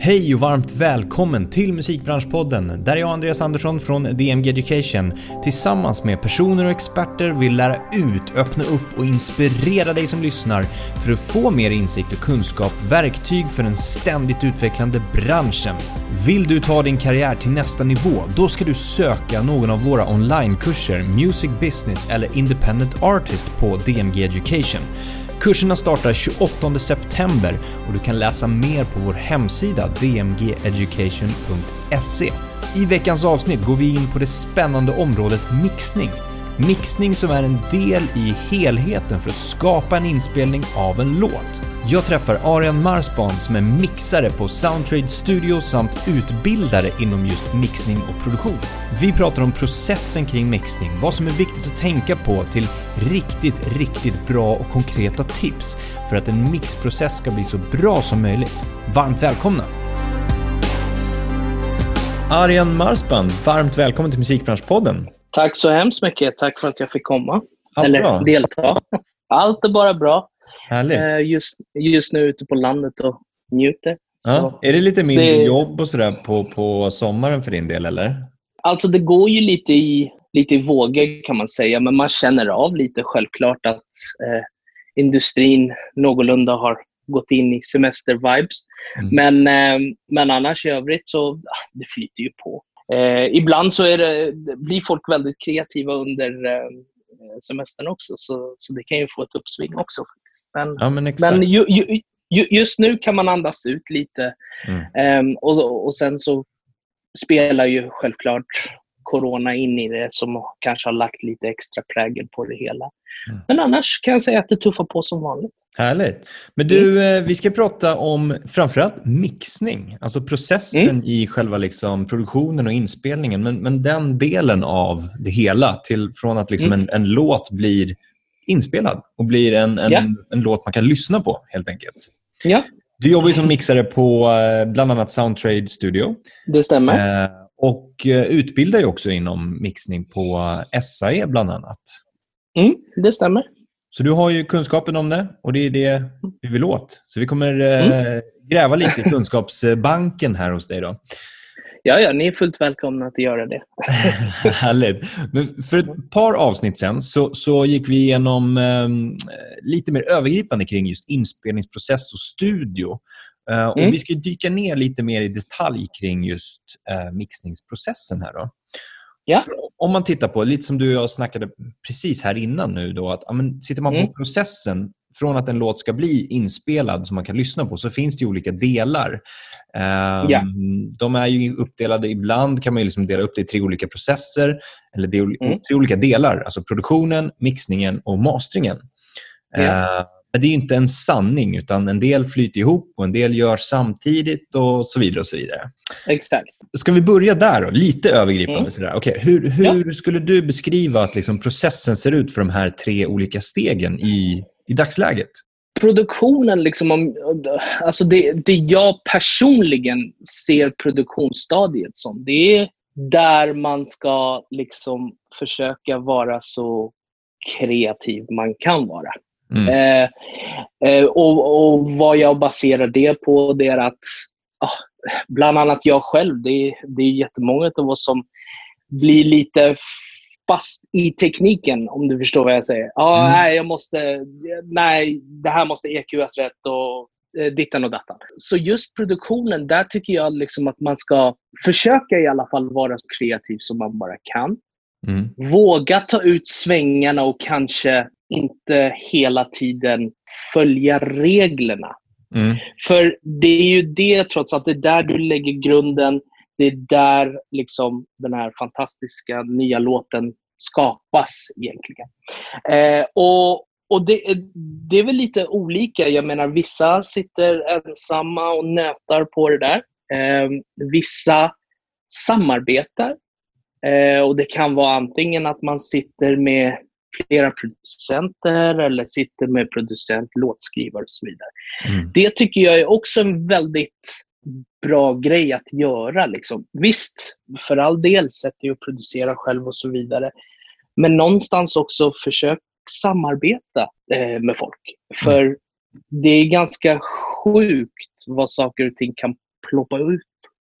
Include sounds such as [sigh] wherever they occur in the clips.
Hej och varmt välkommen till Musikbranschpodden där jag Andreas Andersson från DMG Education tillsammans med personer och experter vill lära ut, öppna upp och inspirera dig som lyssnar för att få mer insikt och kunskap, verktyg för den ständigt utvecklande branschen. Vill du ta din karriär till nästa nivå? Då ska du söka någon av våra onlinekurser Music Business eller Independent Artist på DMG Education. Kurserna startar 28 september och du kan läsa mer på vår hemsida dmgeducation.se. I veckans avsnitt går vi in på det spännande området mixning. Mixning som är en del i helheten för att skapa en inspelning av en låt. Jag träffar Arian Marsban som är mixare på Soundtrade Studio samt utbildare inom just mixning och produktion. Vi pratar om processen kring mixning, vad som är viktigt att tänka på till riktigt, riktigt bra och konkreta tips för att en mixprocess ska bli så bra som möjligt. Varmt välkomna! Arian Marsban, varmt välkommen till Musikbranschpodden. Tack så hemskt mycket. Tack för att jag fick komma. Allt Eller bra? delta. [laughs] Allt är bara bra. Härligt. Eh, Just, just nu ute på landet och njuter. Ja. Är det lite mindre det- jobb och sådär på, på sommaren för din del, eller? Alltså det går ju lite i, lite i vågor kan man säga, men man känner av lite självklart att eh, industrin någorlunda har gått in i semester-vibes. Mm. Men, eh, men annars i övrigt så ah, det flyter ju på. Eh, ibland så är det, blir folk väldigt kreativa under eh, semestern också, så, så det kan ju få ett uppsving också. Faktiskt. Men, Ja, men men ju, ju, ju, just nu kan man andas ut lite. Mm. Ehm, och, och sen så spelar ju självklart corona in i det som kanske har lagt lite extra prägel på det hela. Mm. Men annars kan jag säga att det tuffar på som vanligt. Härligt. Men du, Mm. vi ska prata om framförallt mixning, alltså processen Mm. i själva liksom produktionen och inspelningen, men, men den delen av det hela, till, från att liksom Mm. en, en låt blir inspelad och blir en, en, Ja. en låt man kan lyssna på, helt enkelt. Ja, Du jobbar ju som mixare på eh, bland annat Soundtrade Studio det stämmer. eh, och eh, utbildar ju också inom mixning på SAE bland annat. Mm, det stämmer. Så du har ju kunskapen om det och det är det vi vill åt. Så vi kommer eh, Mm. gräva lite i kunskapsbanken här hos dig. då. Ja, ja, ni är fullt välkomna att göra det. [laughs] Härligt. Men för ett par avsnitt sen så, så gick vi igenom eh, lite mer övergripande kring just inspelningsprocess och studio. Eh, och Mm. Vi ska dyka ner lite mer i detalj kring just eh, mixningsprocessen. här. Då. Ja. Om man tittar på, lite som du och jag snackade precis här innan nu, då, att ja, men, sitter man Mm. på processen från att en låt ska bli inspelad som man kan lyssna på så finns det olika delar. Ehm, Ja. De är ju uppdelade, ibland kan man ju liksom dela upp det i tre olika processer, eller ol- Mm. tre olika delar, alltså produktionen, mixningen och masteringen. Ja. Men det är inte en sanning, utan en del flyter ihop och en del görs samtidigt och så vidare. och så vidare. Exakt. Ska vi börja där då? Lite övergripande. Mm. Sådär. Okej, hur hur skulle du beskriva att liksom processen ser ut för de här tre olika stegen i, i dagsläget? produktionen, liksom om, alltså det, det jag personligen ser produktionsstadiet som, det är där man ska liksom försöka vara så kreativ man kan vara. Mm. Eh, eh, och, och vad jag baserar det på, det är att ah, bland annat jag själv, det det är jättemånga av oss som blir lite fast i tekniken, om du förstår vad jag säger. Ja, Mm. nej, jag måste, nej, det här måste EQs rätt och eh, dittan och dattan. Så just produktionen, där tycker jag liksom att man ska försöka i alla fall vara så kreativ som man bara kan. Mm. Våga ta ut svängarna och kanske inte hela tiden följa reglerna. Mm. För det är ju det trots allt, det är där du lägger grunden. Det är där liksom den här fantastiska nya låten skapas egentligen. Eh, och och det, är- det är väl lite olika. Jag menar, vissa sitter ensamma och nötar på det där. Eh, vissa samarbetar. Eh, och Det kan vara antingen att man sitter med flera producenter eller sitter med producent, låtskrivare och så vidare. Mm. Det tycker jag är också en väldigt bra grej att göra. Liksom. Visst, för all del sätter jag att producera själv och så vidare. Men någonstans också försök samarbeta eh, med folk. För det är ganska sjukt vad saker och ting kan ploppa ut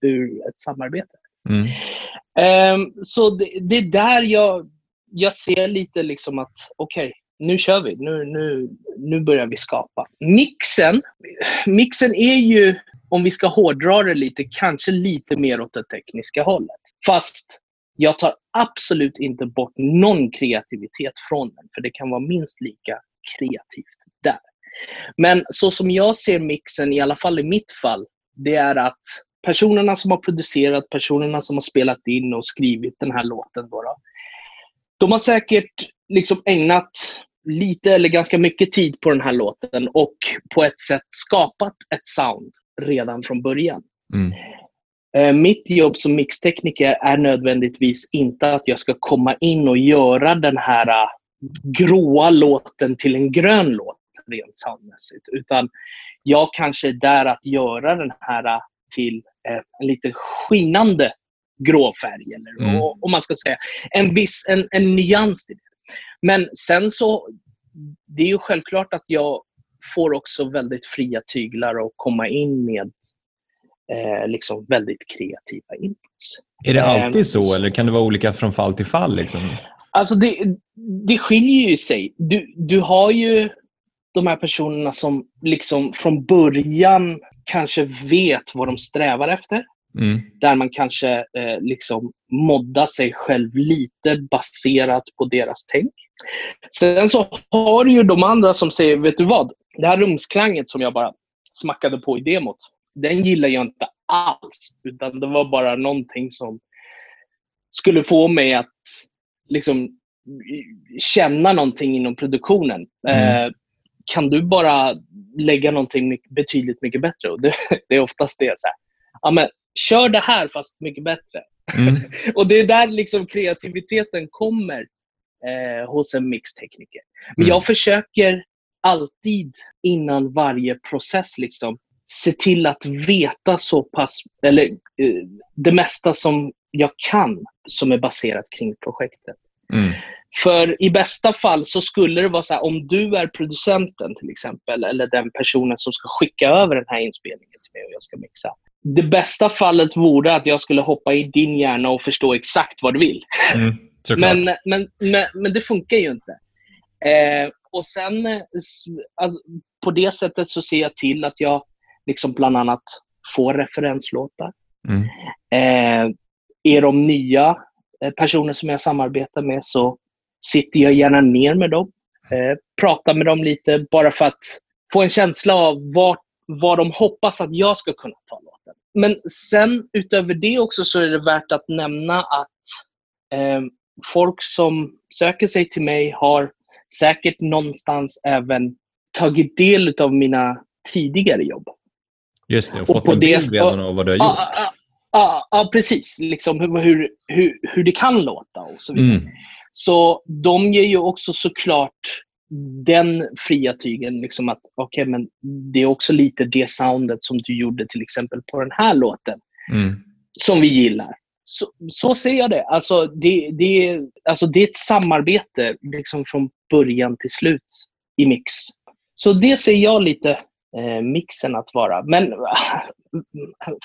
ur ett samarbete. Mm. Um, så det, det, är där jag, jag ser lite liksom att okej, okay, nu kör vi. Nu, nu, nu börjar vi skapa. Mixen, mixen är ju, om vi ska hårdra det lite, kanske lite mer åt det tekniska hållet. Fast jag tar absolut inte bort någon kreativitet från den, för det kan vara minst lika kreativt där. Men så som jag ser mixen, i alla fall i mitt fall, det är att personerna som har producerat, personerna som har spelat in och skrivit den här låten, då, då de har säkert liksom ägnat lite eller ganska mycket tid på den här låten och på ett sätt skapat ett sound redan från början. Mm. Eh, mitt jobb som mixtekniker är nödvändigtvis inte att jag ska komma in och göra den här äh, gråa låten till en grön låt rent soundmässigt. Utan jag kanske är där att göra den här äh, till en lite skinande grå färg. Eller, mm. om man ska säga. En viss en, en nyans i det. Men sen så, det är ju självklart att jag får också väldigt fria tyglar att komma in med eh, liksom väldigt kreativa inputs. Är det alltid eh, så eller kan det vara olika från fall till fall? Liksom? Alltså det, det skiljer ju sig. Du, du har ju de här personerna som liksom från början kanske vet vad de strävar efter. Mm. Där man kanske eh, liksom moddar sig själv lite baserat på deras tänk. Sen så har du ju de andra som säger, vet du vad? Det här rumsklanget som jag bara smackade på i demot, den gillar jag inte alls. Utan det var bara någonting som skulle få mig att liksom känna någonting inom produktionen. Mm. Eh, kan du bara lägga någonting betydligt mycket bättre? Och det, [laughs] det är oftast det. Så här. Ja, men, kör det här fast mycket bättre. Mm. [laughs] och Det är där liksom kreativiteten kommer eh, hos en mixtekniker. Men mm. jag försöker alltid innan varje process liksom, se till att veta så pass, eller eh, det mesta som jag kan som är baserat kring projektet. Mm. För i bästa fall så skulle det vara så här, om du är producenten till exempel, eller den personen som ska skicka över den här inspelningen till mig och jag ska mixa. Det bästa fallet vore att jag skulle hoppa i din hjärna och förstå exakt vad du vill. Mm, men, men, men, men, det funkar ju inte. Eh, och sen, alltså, på det sättet så ser jag till att jag liksom bland annat får referenslåtar. Mm. Eh, är de nya eh, personer som jag samarbetar med så sitter jag gärna ner med dem. Eh, pratar med dem lite bara för att få en känsla av vad, vad de hoppas att jag ska kunna ta låten. Men sen utöver det också så är det värt att nämna att eh, folk som söker sig till mig har säkert någonstans även tagit del av mina tidigare jobb. Just det, och fått och en bild redan av vad du har gjort. Ja precis. Liksom hur, hur, hur det kan låta och så vidare. Mm. Så de ger ju också såklart den fria tygen. Liksom att, okay, men det är också lite det soundet som du gjorde till exempel på den här låten. Mm. Som vi gillar. Så, så ser jag det. Alltså, det, det, alltså, det är ett samarbete liksom från början till slut i mix. Så det ser jag lite eh, mixen att vara. Men [laughs]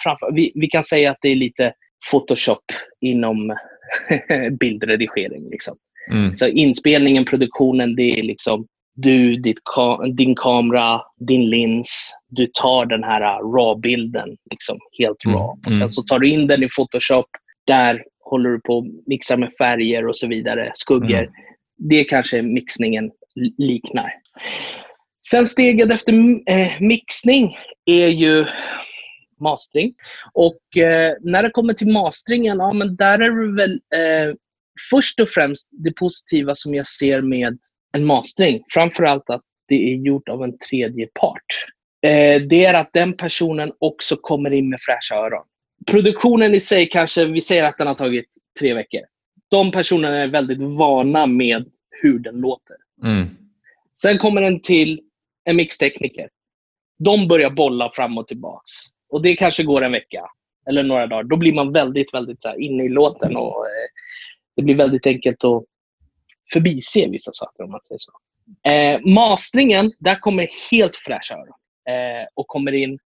framför, vi, vi kan säga att det är lite Photoshop inom [laughs] bildredigering. Liksom. Mm. Så inspelningen, produktionen, det är liksom du, ditt ka din kamera, din lins. Du tar den här uh, raw-bilden, liksom, helt mm. raw. Och sen mm. så tar du in den i Photoshop. Där håller du på att mixa med färger och så vidare, skuggor. Mm. Det kanske mixningen liknar. Sen steget efter eh, mixning är ju mastering. Och eh, när det kommer till masteringen, ja, men där är det väl eh, först och främst det positiva som jag ser med en mastering. Framförallt att det är gjort av en tredje part. Eh, det är att den personen också kommer in med fräscha öron. Produktionen i sig kanske, vi säger att den har tagit tre veckor. De personerna är väldigt vana med hur den låter. Mm. Sen kommer den till en mixtekniker. De börjar bolla fram och tillbaks. Och det kanske går en vecka eller några dagar. Då blir man väldigt, väldigt så inne i låten och eh, det blir väldigt enkelt att förbise vissa saker om man säger så. Eh, mastringen, där kommer helt fräscha öron eh, och kommer in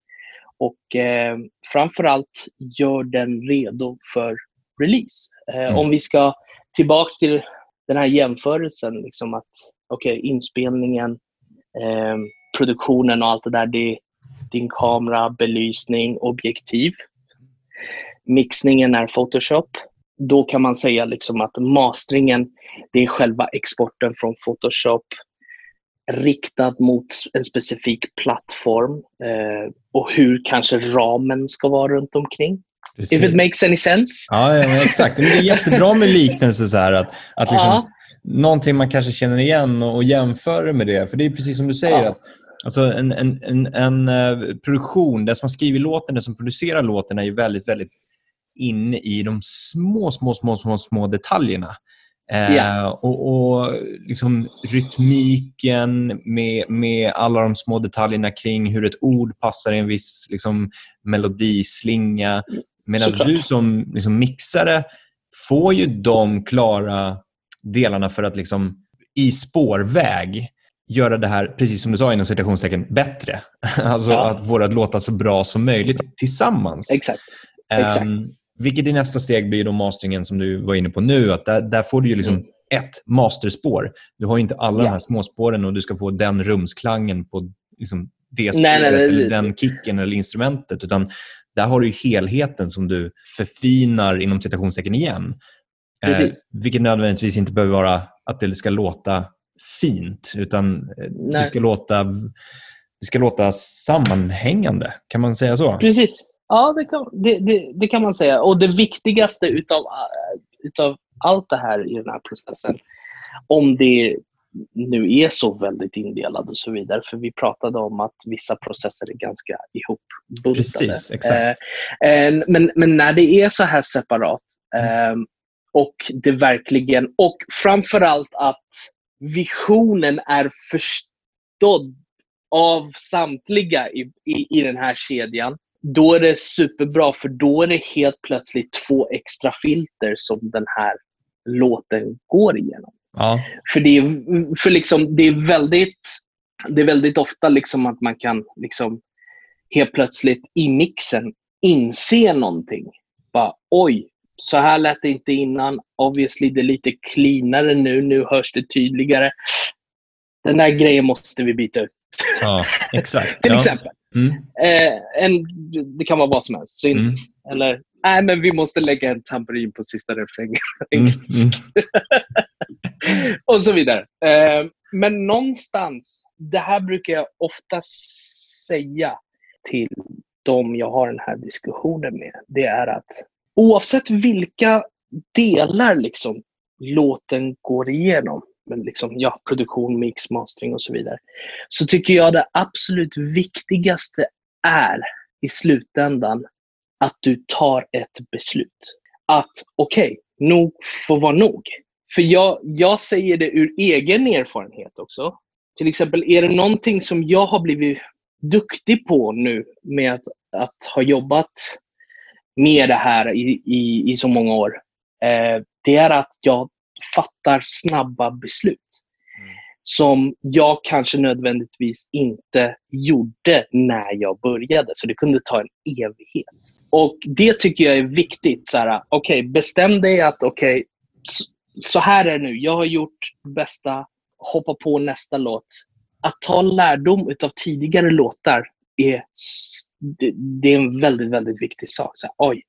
och eh, framförallt gör den redo för release. Eh, mm. Om vi ska tillbaks till den här jämförelsen, liksom att okay, inspelningen, eh, produktionen och allt det där, det är din kamera, belysning, objektiv. Mixningen är Photoshop. Då kan man säga liksom att masteringen, det är själva exporten från Photoshop riktad mot en specifik plattform eh, och hur kanske ramen ska vara runt omkring. Precis. If it makes any sense. Ja, ja exakt. Men det är jättebra med liknelser. Så här, att, att liksom, ja. Någonting man kanske känner igen och, och jämför med det. För det är precis som du säger. Ja. att Alltså en, en, en, en uh, produktion, den som har skrivit låten, den som producerar låten är ju väldigt, väldigt inne i de små, små, små, små, små detaljerna. Yeah. och, och liksom rytmiken med, med alla de små detaljerna kring hur ett ord passar i en viss liksom, melodislinga. Medan du som liksom, mixare får ju de klara delarna för att liksom, i spårväg göra det här, precis som du sa inom citationstecken, bättre. [laughs] Alltså ja. att få det att låta så bra som möjligt tillsammans. Exakt. Exakt. Um, vilket i nästa steg blir då masteringen som du var inne på nu. att Där, där får du ju liksom mm. ett masterspår. Du har inte alla ja. de här småspåren och du ska få den rumsklangen på liksom det spelet nej, nej, nej, eller den kicken eller instrumentet. Utan där har du helheten som du förfinar inom citationstecken igen. Eh, vilket nödvändigtvis inte behöver vara att det ska låta fint, utan eh, det ska, låta, det ska låta sammanhängande. Kan man säga så? Precis. Ja, det kan, det, det, det kan man säga. Och det viktigaste utav, eh, utav allt det här i den här processen, om det nu är så väldigt indelad och så vidare. För vi pratade om att vissa processer är ganska ihopbuntade. Precis, exakt. Eh, men, men när det är så här separat eh, och det verkligen, och framförallt att visionen är förstådd av samtliga i, i, i den här kedjan, då är det superbra för då är det helt plötsligt två extra filter som den här låten går igenom. Ja. För, det är, för liksom, det är väldigt det är väldigt ofta liksom att man kan liksom helt plötsligt i mixen inse någonting. Bara, Oj, så här lät det inte innan. Obviously, det är lite cleanare nu. Nu hörs det tydligare. Den där grejen måste vi byta ut. Ja, exakt. [laughs] Till ja. exempel. Mm. Eh, en, det kan vara vad som helst. Synt. Mm. Eller, nej, men vi måste lägga en tamburin på sista refrängen. Mm. mm. [laughs] och så vidare. Eh, men någonstans, det här brukar jag ofta säga till de jag har den här diskussionen med. Det är att oavsett vilka delar liksom låten går igenom, men liksom, ja, produktion, mix, mastering och så vidare, så tycker jag det absolut viktigaste är i slutändan att du tar ett beslut. Att okej, okay, nog får vara nog. För jag, jag säger det ur egen erfarenhet också. Till exempel, är det någonting som jag har blivit duktig på nu med att, att ha jobbat med det här i, i, i så många år, eh, det är att jag fattar snabba beslut. Mm. Som jag kanske nödvändigtvis inte gjorde när jag började. Så det kunde ta en evighet. Och Det tycker jag är viktigt. Så här, okay, bestäm dig att okay, så, här är det nu. Jag har gjort bästa. Hoppa på nästa låt. Att ta lärdom av tidigare låtar är det, är en väldigt, väldigt viktig sak. Så, oj,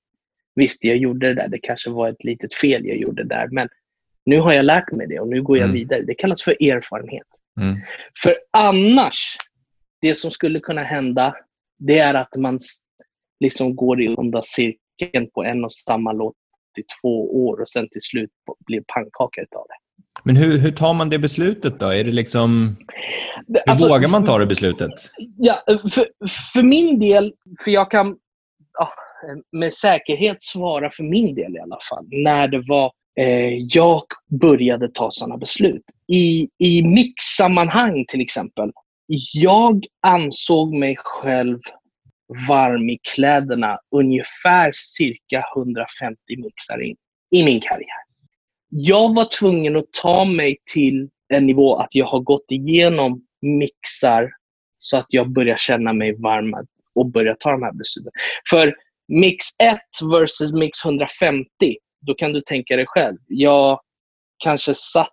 visst, jag gjorde det där. Det kanske var ett litet fel jag gjorde där. Men nu har jag lärt mig det och nu går jag mm. vidare. Det kallas för erfarenhet. Mm. För annars, det som skulle kunna hända, det är att man liksom går i onda cirkeln på en och samma låt i två år och sen till slut blir pannkaka utav det. Men hur, hur tar man det beslutet då? Är det liksom... Hur alltså, vågar man ta det beslutet? Ja, för, för min del, för jag kan ja, med säkerhet svara för min del i alla fall, när det var eh, jag började ta sådana beslut. I, I mixsammanhang till exempel. Jag ansåg mig själv varm i kläderna ungefär cirka 150 mixar in i min karriär jag var tvungen att ta mig till en nivå att jag har gått igenom mixar så att jag börjar känna mig varm och börja ta de här besluten. För mix 1 versus mix 150, då kan du tänka dig själv. Jag kanske satt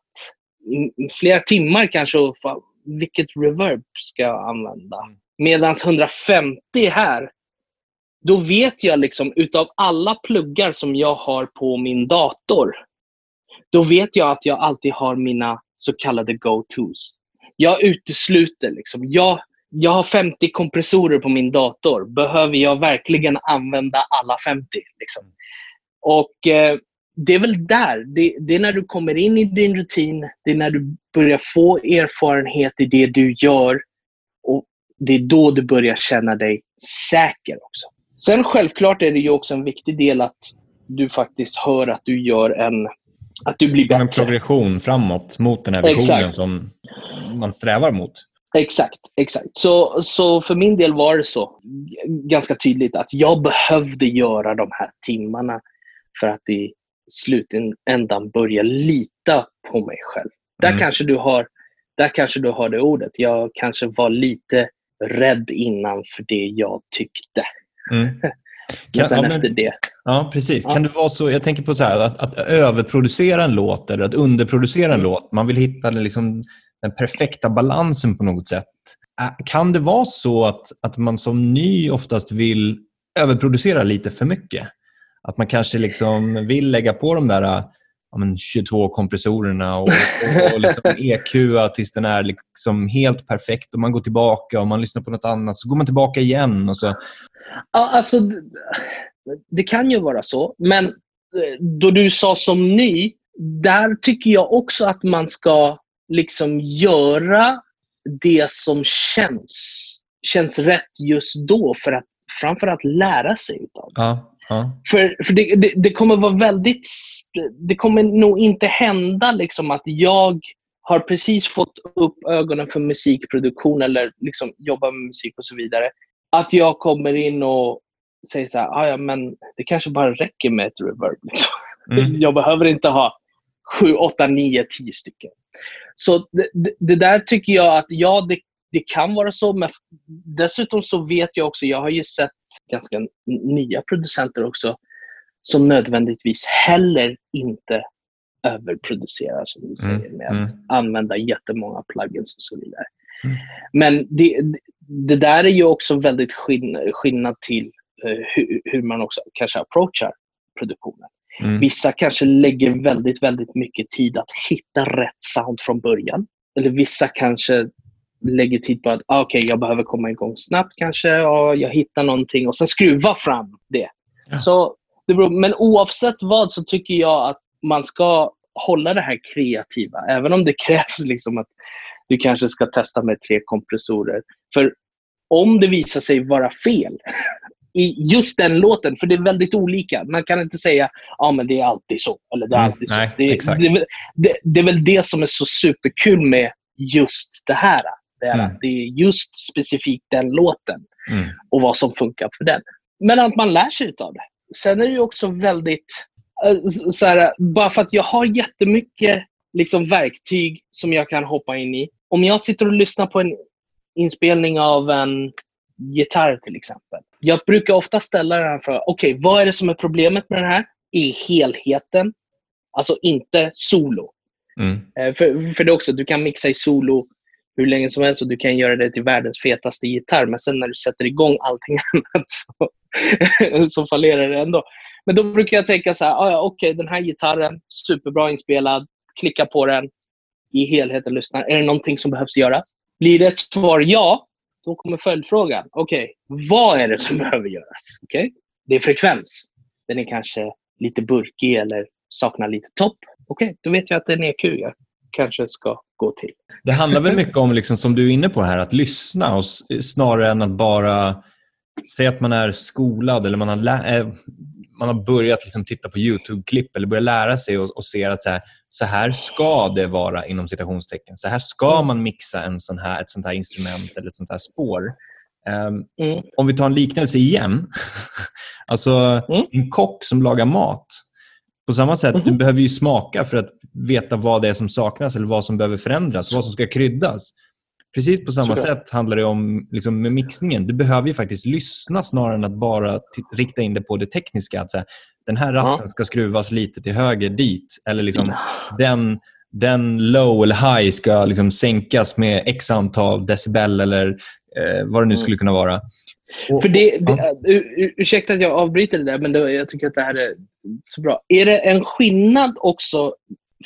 flera timmar kanske och fan, vilket reverb ska jag använda? Medan 150 här, då vet jag liksom utav alla pluggar som jag har på min dator, då vet jag att jag alltid har mina så kallade go-tos. Jag utesluter liksom. Jag, jag har 50 kompressorer på min dator. Behöver jag verkligen använda alla 50? Liksom? Och eh, Det är väl där. Det, det, är när du kommer in i din rutin. Det är när du börjar få erfarenhet i det du gör. Och Det är då du börjar känna dig säker också. Sen självklart är det ju också en viktig del att du faktiskt hör att du gör en att du blir bättre. En progression framåt mot den här visionen exakt. som man strävar mot. Exakt. exakt. Så, så för min del var det så ganska tydligt att jag behövde göra de här timmarna för att i slutändan börja lita på mig själv. Där, mm. kanske du har, där kanske du har det ordet. Jag kanske var lite rädd innan för det jag tyckte. Mm. [laughs] Men sen ja, men, efter det. Ja, precis. Ja. Kan det vara så, jag tänker på så här, att, att överproducera en låt eller att underproducera en låt. Man vill hitta den, liksom, den perfekta balansen på något sätt. Kan det vara så att, att man som ny oftast vill överproducera lite för mycket? Att man kanske liksom vill lägga på de där ja, men 22 kompressorerna och, och, och liksom [laughs] EQ tills den är liksom helt perfekt och man går tillbaka och man lyssnar på något annat. Så går man tillbaka igen. Och så. Ja, alltså, det kan ju vara så. Men eh, då du sa som ny, där tycker jag också att man ska liksom göra det som känns, känns rätt just då för att framförallt lära sig utav det. Ja, ja. För, för det, det, det, kommer vara väldigt... Det kommer nog inte hända liksom att jag har precis fått upp ögonen för musikproduktion eller liksom jobbar med musik och så vidare att jag kommer in och säger så här, ah, ja, men det kanske bara räcker med ett reverb. Liksom. Mm. [laughs] Jag behöver inte ha sju, åtta, nio, tio stycken. Så det, det, där tycker jag att ja, det, det kan vara så. Men dessutom så vet jag också, jag har ju sett ganska nya producenter också som nödvändigtvis heller inte överproducerar, som du säger, mm. med att mm. använda jättemånga plugins och så vidare. Mm. Men det, det där är ju också väldigt skillnad, skillnad till uh, hur, hur, man också kanske approachar produktionen. Mm. Vissa kanske lägger väldigt, väldigt mycket tid att hitta rätt sound från början. Eller vissa kanske lägger tid på att ah, okay, jag behöver komma igång snabbt kanske. Och jag hittar någonting och sen skruva fram det. Ja. Så det beror, men oavsett vad så tycker jag att man ska hålla det här kreativa. Även om det [laughs] krävs liksom att du kanske ska testa med tre kompressorer. För om det visar sig vara fel [laughs] i just den låten, för det är väldigt olika. Man kan inte säga att ah, det är alltid så. Eller det är mm, alltid nej, så. Det, det, det, det, är väl det som är så superkul med just det här. Det är, mm. det är just specifikt den låten mm. och vad som funkar för den. Men att man lär sig av det. Sen är det också väldigt... Eh, så här, bara för att jag har jättemycket liksom, verktyg som jag kan hoppa in i om jag sitter och lyssnar på en inspelning av en gitarr till exempel. Jag brukar ofta ställa den här frågan. Okej, okay, vad är det som är problemet med den här i helheten? Alltså inte solo. Mm. Eh, för, för det också, du kan mixa i solo hur länge som helst och du kan göra det till världens fetaste gitarr. Men sen när du sätter igång allting [laughs] annat så, så fallerar det ändå. Men då brukar jag tänka så här, ah, ja, okej, okay, den här gitarren, superbra inspelad, klicka på den, i helheten lyssna. Är det någonting som behövs göras? Blir det ett svar ja, då kommer följdfrågan. Okej, okay, vad är det som [laughs] behöver göras? Okay? Det är frekvens. Den är kanske lite burkig eller saknar lite topp. Okej, okay, då vet jag att det är en EQ jag kanske ska gå till. Det handlar väl mycket om, liksom, som du är inne på här, att lyssna och snarare än att bara säga att man är skolad eller man har, äh, man har börjat liksom titta på YouTube-klipp eller börjat lära sig och, och ser att så här, så här ska det vara inom citationstecken. Så här ska mm. man mixa en sån här, ett sånt här instrument eller ett sånt här spår. Um, mm. Om vi tar en liknelse igen. [laughs] alltså mm. en kock som lagar mat. På samma sätt, mm. du behöver ju smaka för att veta vad det är som saknas eller vad som behöver förändras, vad som ska kryddas. precis på samma Såklart. sätt handlar det om liksom, med mixningen. Du behöver ju faktiskt lyssna snarare än att bara rikta in det på det tekniska. Att, så här, den här ratten Ja. ska skruvas lite till höger dit. Eller liksom, den, den low eller high ska liksom sänkas med x antal decibel eller eh, vad det nu Mm. skulle kunna vara. Och- För det, det, ur- ur- ursäkta att jag avbryter det där, men det, jag tycker att det här är så bra. Är det en skillnad också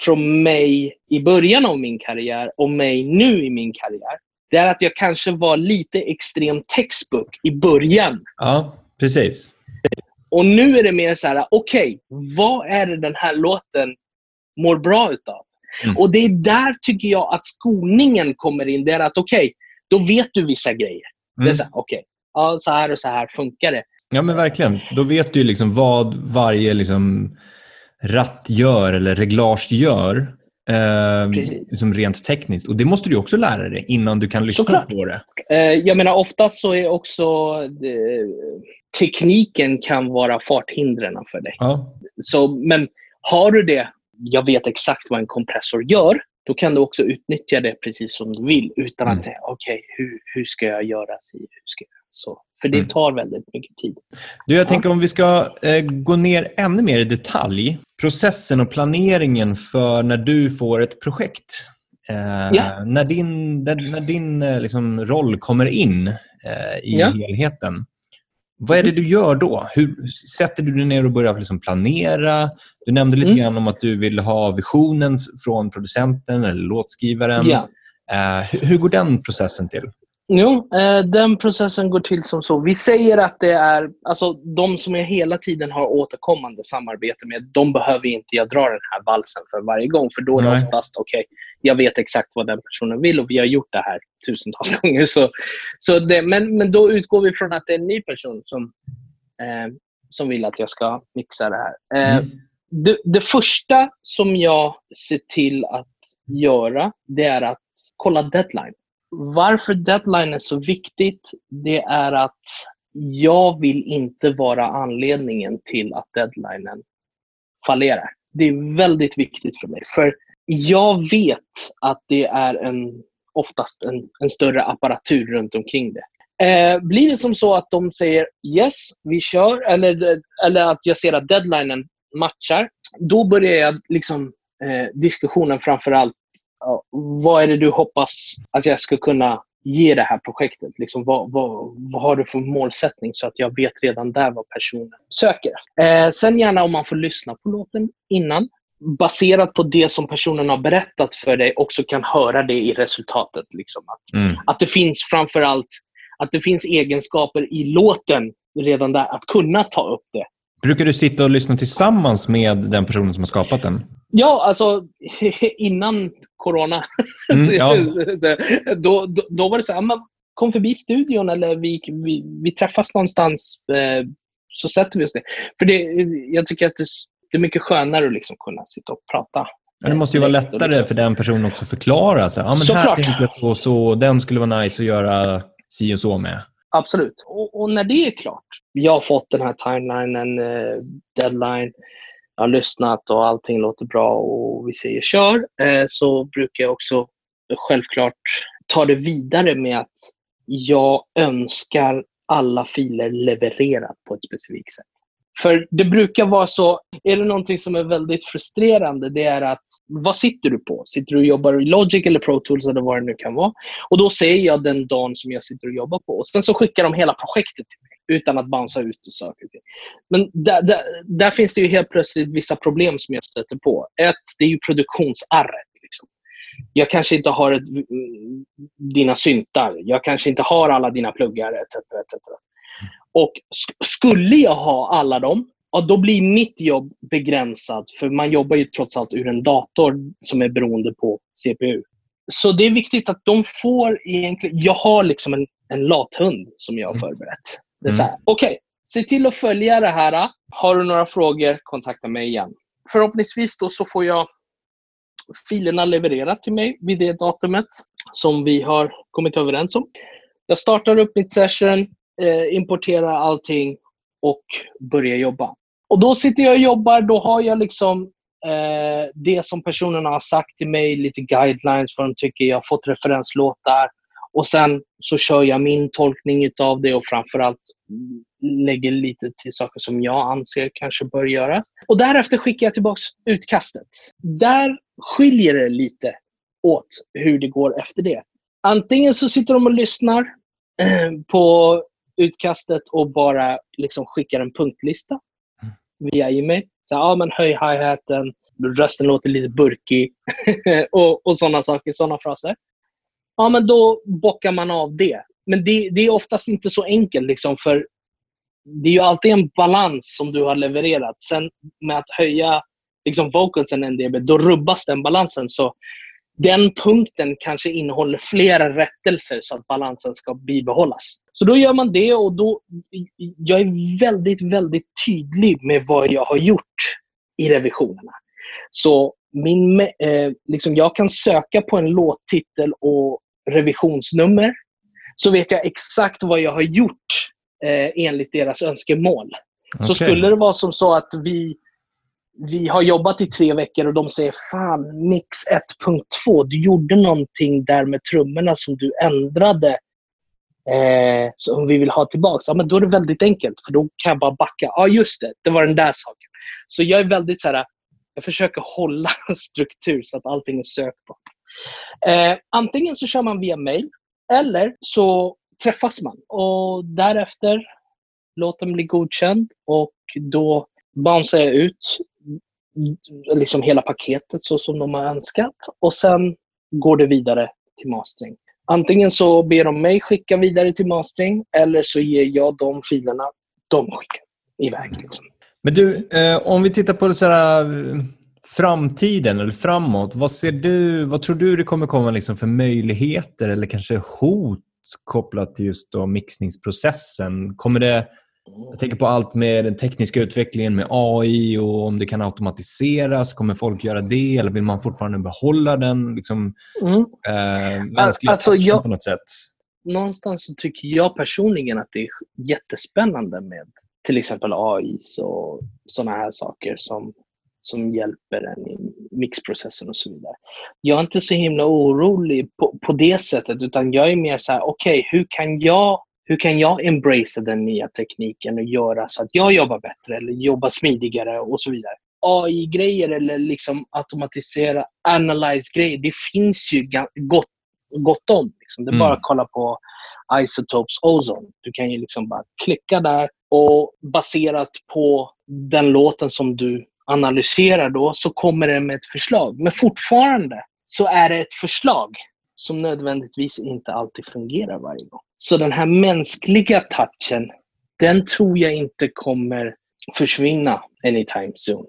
från mig i början av min karriär och mig nu i min karriär? Det är att jag kanske var lite extrem textbook i början. Ja, precis. Och nu är det mer så här, okej, vad är det den här låten mår bra utav? Mm. Och det är där tycker jag att skolningen kommer in. Det är att okej, då vet du vissa grejer. Det är Mm. så här, okej, ja, så här och så här funkar det. Ja, men verkligen. Då vet du liksom vad varje liksom ratt gör eller reglage gör. Eh, liksom rent tekniskt. Och Det måste du också lära dig innan du kan lyssna Såklart. på det. Eh, jag menar, oftast så är också eh, tekniken kan vara farthindren för dig. Ja. Så, men har du det, jag vet exakt vad en kompressor gör, då kan du också utnyttja det precis som du vill utan Mm. att, okej, hur, hur ska jag göra? si, Hur ska jag så? För det Mm. tar väldigt mycket tid. Du, jag tänker om vi ska eh, gå ner ännu mer i detalj. Processen och planeringen för när du får ett projekt. Eh, Ja. När din, när, när din eh, liksom, roll kommer in eh, i Ja. helheten. Vad är det du gör då? Hur Sätter du dig ner och börjar liksom planera? Du nämnde lite Mm. grann om att du vill ha visionen från producenten eller låtskrivaren. Ja. Eh, hur, hur går den processen till? Jo, eh, den processen går till som så. Vi säger att det är, alltså de som jag hela tiden har återkommande samarbete med, de behöver inte jag dra den här valsen för varje gång. För då är det Nej. oftast, okej, jag vet exakt vad den personen vill och vi har gjort det här tusentals [laughs] gånger. Så, så det, men, men då utgår vi från att det är en ny person som, eh, som vill att jag ska mixa det här. Eh, Mm. det, det första som jag ser till att göra, det är att kolla deadline. Varför deadline är så viktigt, det är att jag vill inte vara anledningen till att deadlinen fallerar. Det är väldigt viktigt för mig. För jag vet att det är en, oftast en, en större apparatur runt omkring det. Eh, blir det som så att de säger yes, vi kör, eller, eller att jag ser att deadlinen matchar, då börjar jag liksom eh, diskussionen framför allt ja, vad är det du hoppas att jag ska kunna ge det här projektet? Liksom, vad, vad, vad har du för målsättning så att jag vet redan där vad personen söker? Eh, sen gärna om man får lyssna på låten innan. Baserat på det som personen har berättat för dig också kan höra det i resultatet. Liksom. Att, Mm. att det finns framför allt att det finns egenskaper i låten redan där att kunna ta upp det. Brukar du sitta och lyssna tillsammans med den personen som har skapat den? Ja, alltså [laughs] innan corona. Mm, [laughs] ja. Då, då, då var det så här, kom förbi studion eller vi, vi, vi träffas någonstans eh, så sätter vi oss ner. För det, jag tycker att det, det är mycket skönare att liksom kunna sitta och prata. Ja, det måste ju vara lättare liksom- för den personen också att förklara. Så, här, ja, men här tänkte jag så, den skulle vara nice att göra si och så med. Absolut. Och, och när det är klart, jag har fått den här timelinen, eh, deadline, jag har lyssnat och allting låter bra och vi säger kör, eh, så brukar jag också självklart ta det vidare med att jag önskar alla filer levererat på ett specifikt sätt. För det brukar vara så, är det någonting som är väldigt frustrerande, det är att vad sitter du på? Sitter du och jobbar i Logic eller Pro Tools eller vad det nu kan vara? Och då säger jag den dagen som jag sitter och jobbar på. Och sen så skickar de hela projektet till mig utan att bouncea ut och saker och ting. Men där, där, där finns det ju helt plötsligt vissa problem som jag stöter på. Ett, det är ju produktionsarret. Liksom. Jag kanske inte har ett, mm, dina syntar. Jag kanske inte har alla dina pluggar etc. etc. Och sk- skulle jag ha alla dem, ja, då blir mitt jobb begränsat. För man jobbar ju trots allt ur en dator som är beroende på CPU. Så det är viktigt att de får egentligen... Jag har liksom en, en lathund som jag har förberett. Det är så här, okej, se till att följa det här. Har du några frågor, kontakta mig igen. Förhoppningsvis då så får jag filerna levererat till mig vid det datumet som vi har kommit överens om. Jag startar upp mitt session, eh, importerar allting och börjar jobba. Och då sitter jag och jobbar, då har jag liksom eh, det som personerna har sagt till mig, lite guidelines, vad de tycker. Jag har fått referenslåtar Och sen så kör jag min tolkning av det och framförallt lägger lite till saker som jag anser kanske bör göras. Och därefter skickar jag tillbaka utkastet. Där skiljer det lite åt hur det går efter det. Antingen så sitter de och lyssnar eh, på utkastet och bara liksom skickar en punktlista mm. via e-mail. Så, ja, men höj hi-haten, rösten låter lite burkig [laughs] och, och sådana saker, sådana fraser. Ja, men då bockar man av det. Men det, det är oftast inte så enkelt, liksom, för det är ju alltid en balans som du har levererat. Sen med att höja liksom, vocalsen en dB, då rubbas den balansen. Så den punkten kanske innehåller flera rättelser så att balansen ska bibehållas. Så då gör man det och då, jag är väldigt, väldigt tydlig med vad jag har gjort i revisionerna. Så min, eh, liksom jag kan söka på en låttitel och revisionsnummer. Så vet jag exakt vad jag har gjort eh, enligt deras önskemål. Okay. Så skulle det vara som så att vi, vi har jobbat i tre veckor och de säger Fan, mix 1.2, du gjorde någonting där med trummorna som du ändrade eh, som vi vill ha tillbaka. Ja, men då är det väldigt enkelt, för då kan jag bara backa. Ja, just det. Det var den där saken. Så jag är väldigt så här, jag försöker hålla [laughs] struktur så att allting är sökbart. Eh, antingen så kör man via mail eller så träffas man och därefter låter den bli godkänd och då bouncear jag ut liksom hela paketet så som de har önskat och sen går det vidare till mastering. Antingen så ber de mig skicka vidare till mastering eller så ger jag de filerna de skickar iväg. Liksom. Men du, eh, om vi tittar på så här, framtiden eller framåt. Vad ser du, vad tror du det kommer komma liksom för möjligheter eller kanske hot kopplat till just då mixningsprocessen? Kommer det, jag tänker på allt med den tekniska utvecklingen med AI och om det kan automatiseras. Kommer folk göra det eller vill man fortfarande behålla den liksom, mm. äh, mänskliga alltså, jag, på något sätt? Någonstans så tycker jag personligen att det är jättespännande med till exempel AI och sådana här saker som som hjälper en i mixprocessen och så vidare. Jag är inte så himla orolig på, på det sättet, utan jag är mer så här, okej, okay, hur kan jag hur kan jag embracea den nya tekniken och göra så att jag jobbar bättre eller jobbar smidigare och så vidare. AI-grejer eller liksom automatisera, analyze-grejer, det finns ju gott, gott om. Liksom. Det är mm. bara att kolla på Isotopes Ozone. Du kan ju liksom bara klicka där och baserat på den låten som du analyserar då så kommer den med ett förslag. Men fortfarande så är det ett förslag som nödvändigtvis inte alltid fungerar varje gång. Så den här mänskliga touchen, den tror jag inte kommer försvinna anytime soon.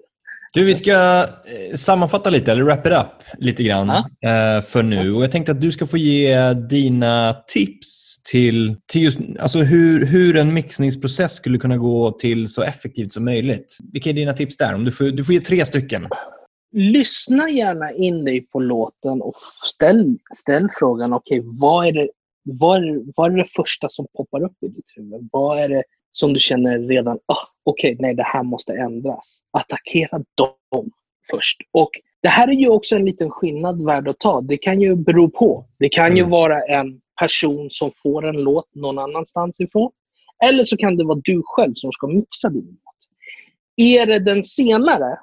Du, vi ska eh, sammanfatta lite, eller wrap it up lite grann ja. Eh, för nu. Och Jag tänkte att du ska få ge dina tips till, till just alltså hur, hur en mixningsprocess skulle kunna gå till så effektivt som möjligt. Vilka är dina tips där? Om du, får, du får ge tre stycken. Lyssna gärna in dig på låten och ställ, ställ frågan, okej, okay, vad, är det, vad, är, vad är det första som poppar upp i ditt huvud? Vad är det som du känner redan, ah, okej, okay, nej, det här måste ändras. Attackera dem först. Och det här är ju också en liten skillnad värd att ta. Det kan ju bero på. Det kan mm. ju vara en person som får en låt någon annanstans ifrån. Eller så kan det vara du själv som ska mixa din låt. Är det den senare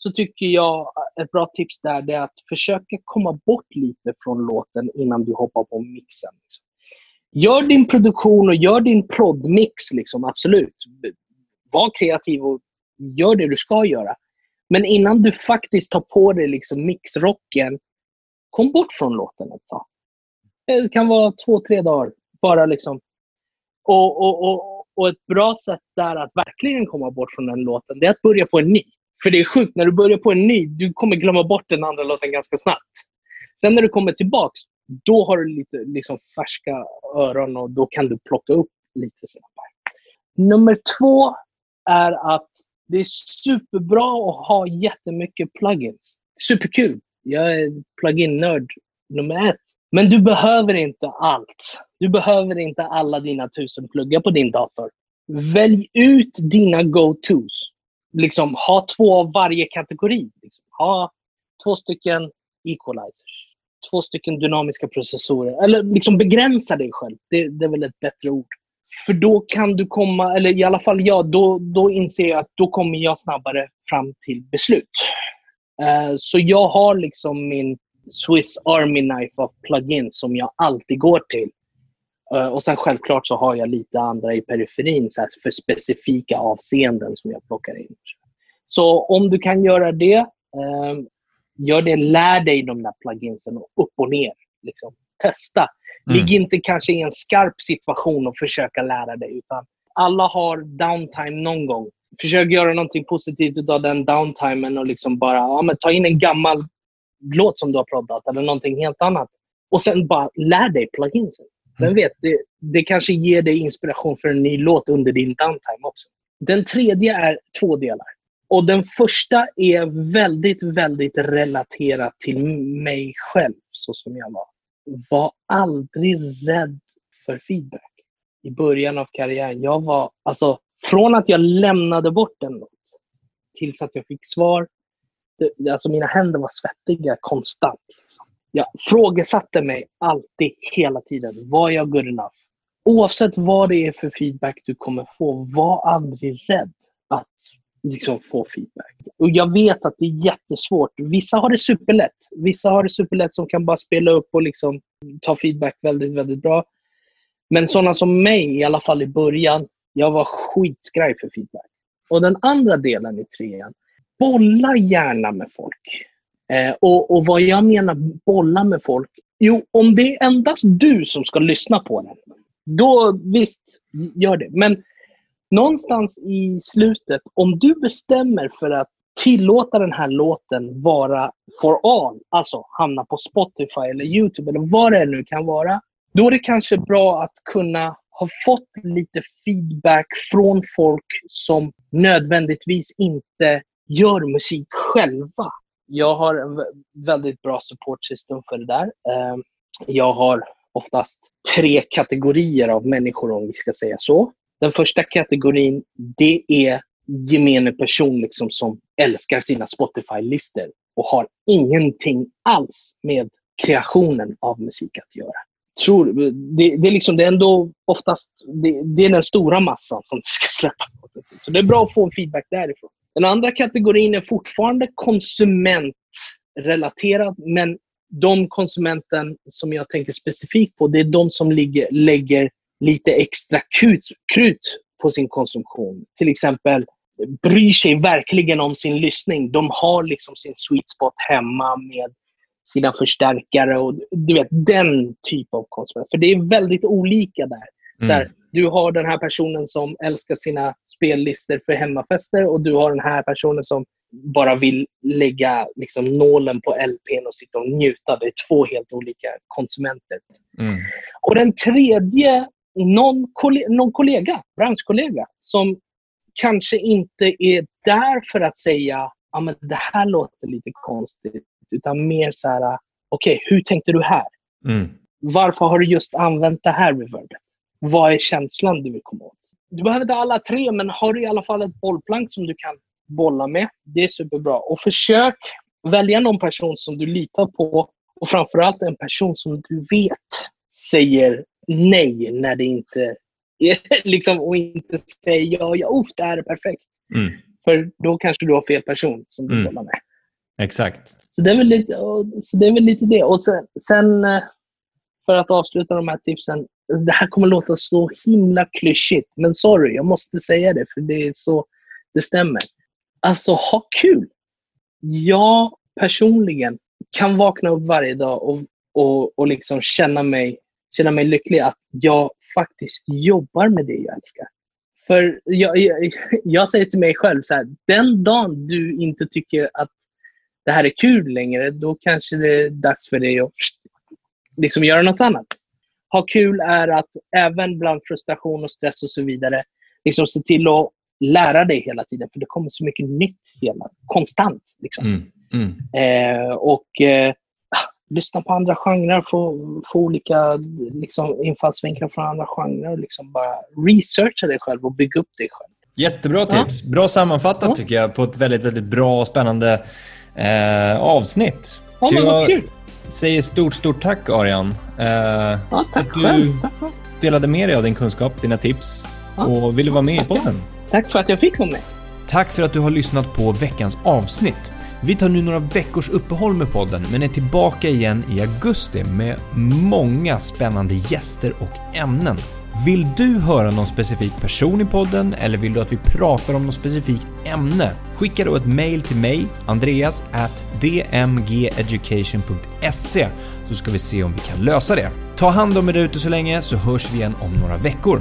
så tycker jag ett bra tips där är att försöka komma bort lite från låten innan du hoppar på mixen. Liksom. Gör din produktion och gör din prodmix, liksom, absolut. Var kreativ och gör det du ska göra. Men innan du faktiskt tar på dig liksom mixrocken, kom bort från låten ett tag. Det kan vara två, tre dagar. Bara liksom. Och, och, och, och ett bra sätt där att verkligen komma bort från den låten, det är att börja på en ny. För det är sjukt, när du börjar på en ny, du kommer glömma bort den andra låten ganska snabbt. Sen när du kommer tillbaks, då har du lite liksom, färska öron och då kan du plocka upp lite snabbare. Nummer två är att det är superbra att ha jättemycket plugins. Superkul. Jag är plugin-nörd nummer ett. Men du behöver inte allt. Du behöver inte alla dina tusen pluggar på din dator. Välj ut dina go-tos. Liksom, ha två av varje kategori. Liksom. Ha två stycken equalizers två stycken dynamiska processorer. Eller liksom begränsa dig själv. Det, det är väl ett bättre ord. För då kan du komma, eller i alla fall jag, då, då inser jag att då kommer jag snabbare fram till beslut. Uh, så jag har liksom min Swiss Army Knife av plugins som jag alltid går till. Uh, och sen självklart så har jag lite andra i periferin så för specifika avseenden som jag plockar in. Så om du kan göra det, uh, gör det. Lär dig de där pluginsen upp och ner. Liksom. Testa. Mm. Ligg inte kanske i en skarp situation och försöka lära dig. Utan alla har downtime någon gång. Försök göra någonting positivt av den downtimen och liksom bara ja, men ta in en gammal låt som du har proddat eller någonting helt annat. Och sen bara lär dig pluginsen. Vem mm. vet, det, det kanske ger dig inspiration för en ny låt under din downtime också. Den tredje är två delar. Och Den första är väldigt, väldigt relaterad till mig själv, så som jag var. Var aldrig rädd för feedback i början av karriären. Jag var, alltså, från att jag lämnade bort en låt tills att jag fick svar. Det, alltså mina händer var svettiga konstant. Jag frågesatte mig alltid, hela tiden. Var jag good enough? Oavsett vad det är för feedback du kommer få, var aldrig rädd att liksom få feedback. Och Jag vet att det är jättesvårt. Vissa har det superlätt. Vissa har det superlätt som kan bara spela upp och liksom ta feedback väldigt, väldigt bra. Men sådana som mig, i alla fall i början, jag var skitskraj för feedback. Och den andra delen i trean, bolla gärna med folk. Eh, och, och vad jag menar bolla med folk, jo, om det är endast du som ska lyssna på den, då visst, gör det. Men någonstans i slutet, om du bestämmer för att tillåta den här låten vara for all, alltså hamna på Spotify eller YouTube eller vad det nu kan vara, då är det kanske bra att kunna ha fått lite feedback från folk som nödvändigtvis inte gör musik själva. Jag har en väldigt bra support system för det där. Eh, jag har oftast tre kategorier av människor om vi ska säga så. Den första kategorin, det är gemene person liksom som älskar sina Spotify-listor och har ingenting alls med kreationen av musik att göra. Tror, det, det, är liksom, det är ändå oftast det, det, är den stora massan som [laughs] ska släppa. Så det är bra att få feedback därifrån. Den andra kategorin är fortfarande konsumentrelaterad, men de konsumenten som jag tänker specifikt på, det är de som ligger, lägger lite extra krut, krut på sin konsumtion. Till exempel bryr sig verkligen om sin lyssning. De har liksom sin sweet spot hemma med sina förstärkare och du vet, den typen av konsument. För det är väldigt olika där. Mm. där. Du har den här personen som älskar sina spellistor för hemmafester och du har den här personen som bara vill lägga liksom, nålen på LPn och sitta och njuta. Det är två helt olika konsumenter. Mm. Och den tredje någon, kollega, någon kollega, branschkollega, som kanske inte är där för att säga ja, men det här låter lite konstigt, utan mer så här, okej, okay, hur tänkte du här? Mm. Varför har du just använt det här reverbet? Vad är känslan du vill komma åt? Du behöver inte alla tre, men har du i alla fall ett bollplank som du kan bolla med. Det är superbra. Och försök välja någon person som du litar på och framförallt en person som du vet säger nej när det inte [laughs] liksom, och inte säger ja, ja, oh, det här är perfekt. Mm. För då kanske du har fel person som du mm. med. Exakt. Så det är väl lite, så det, är väl lite det. Och sen, sen, eh, för att avsluta de här tipsen. Det här kommer låta så himla klyschigt, men sorry, jag måste säga det för det är så det stämmer. Alltså, ha kul! Jag personligen kan vakna upp varje dag och, och, och liksom känna mig känna mig lycklig att jag faktiskt jobbar med det jag älskar. För jag, jag, jag säger till mig själv, så här, den dagen du inte tycker att det här är kul längre, då kanske det är dags för dig att liksom göra något annat. Ha kul är att även bland frustration och stress och så vidare, liksom se till att lära dig hela tiden. För det kommer så mycket nytt hela, konstant. Liksom. Mm, mm. Eh, och eh, lyssna på andra genrer, få, få olika liksom, infallsvinklar från andra genrer. Liksom bara researcha dig själv och bygga upp dig själv. Jättebra tips. Ja. Bra sammanfattat ja. tycker jag på ett väldigt, väldigt bra och spännande eh, avsnitt. Ja, men vad kul. Säger stort, stort tack Arian. Uh, ja, tack du själv. delade med dig av din kunskap, dina tips ja, och ville vara med i podden. Tack för att jag fick vara med. Tack för att du har lyssnat på veckans avsnitt. Vi tar nu några veckors uppehåll med podden, men är tillbaka igen i augusti med många spännande gäster och ämnen. Vill du höra någon specifik person i podden eller vill du att vi pratar om något specifikt ämne? Skicka då ett mail till mig, Andreas at dmgeducation.se så ska vi se om vi kan lösa det. Ta hand om er ute så länge så hörs vi igen om några veckor.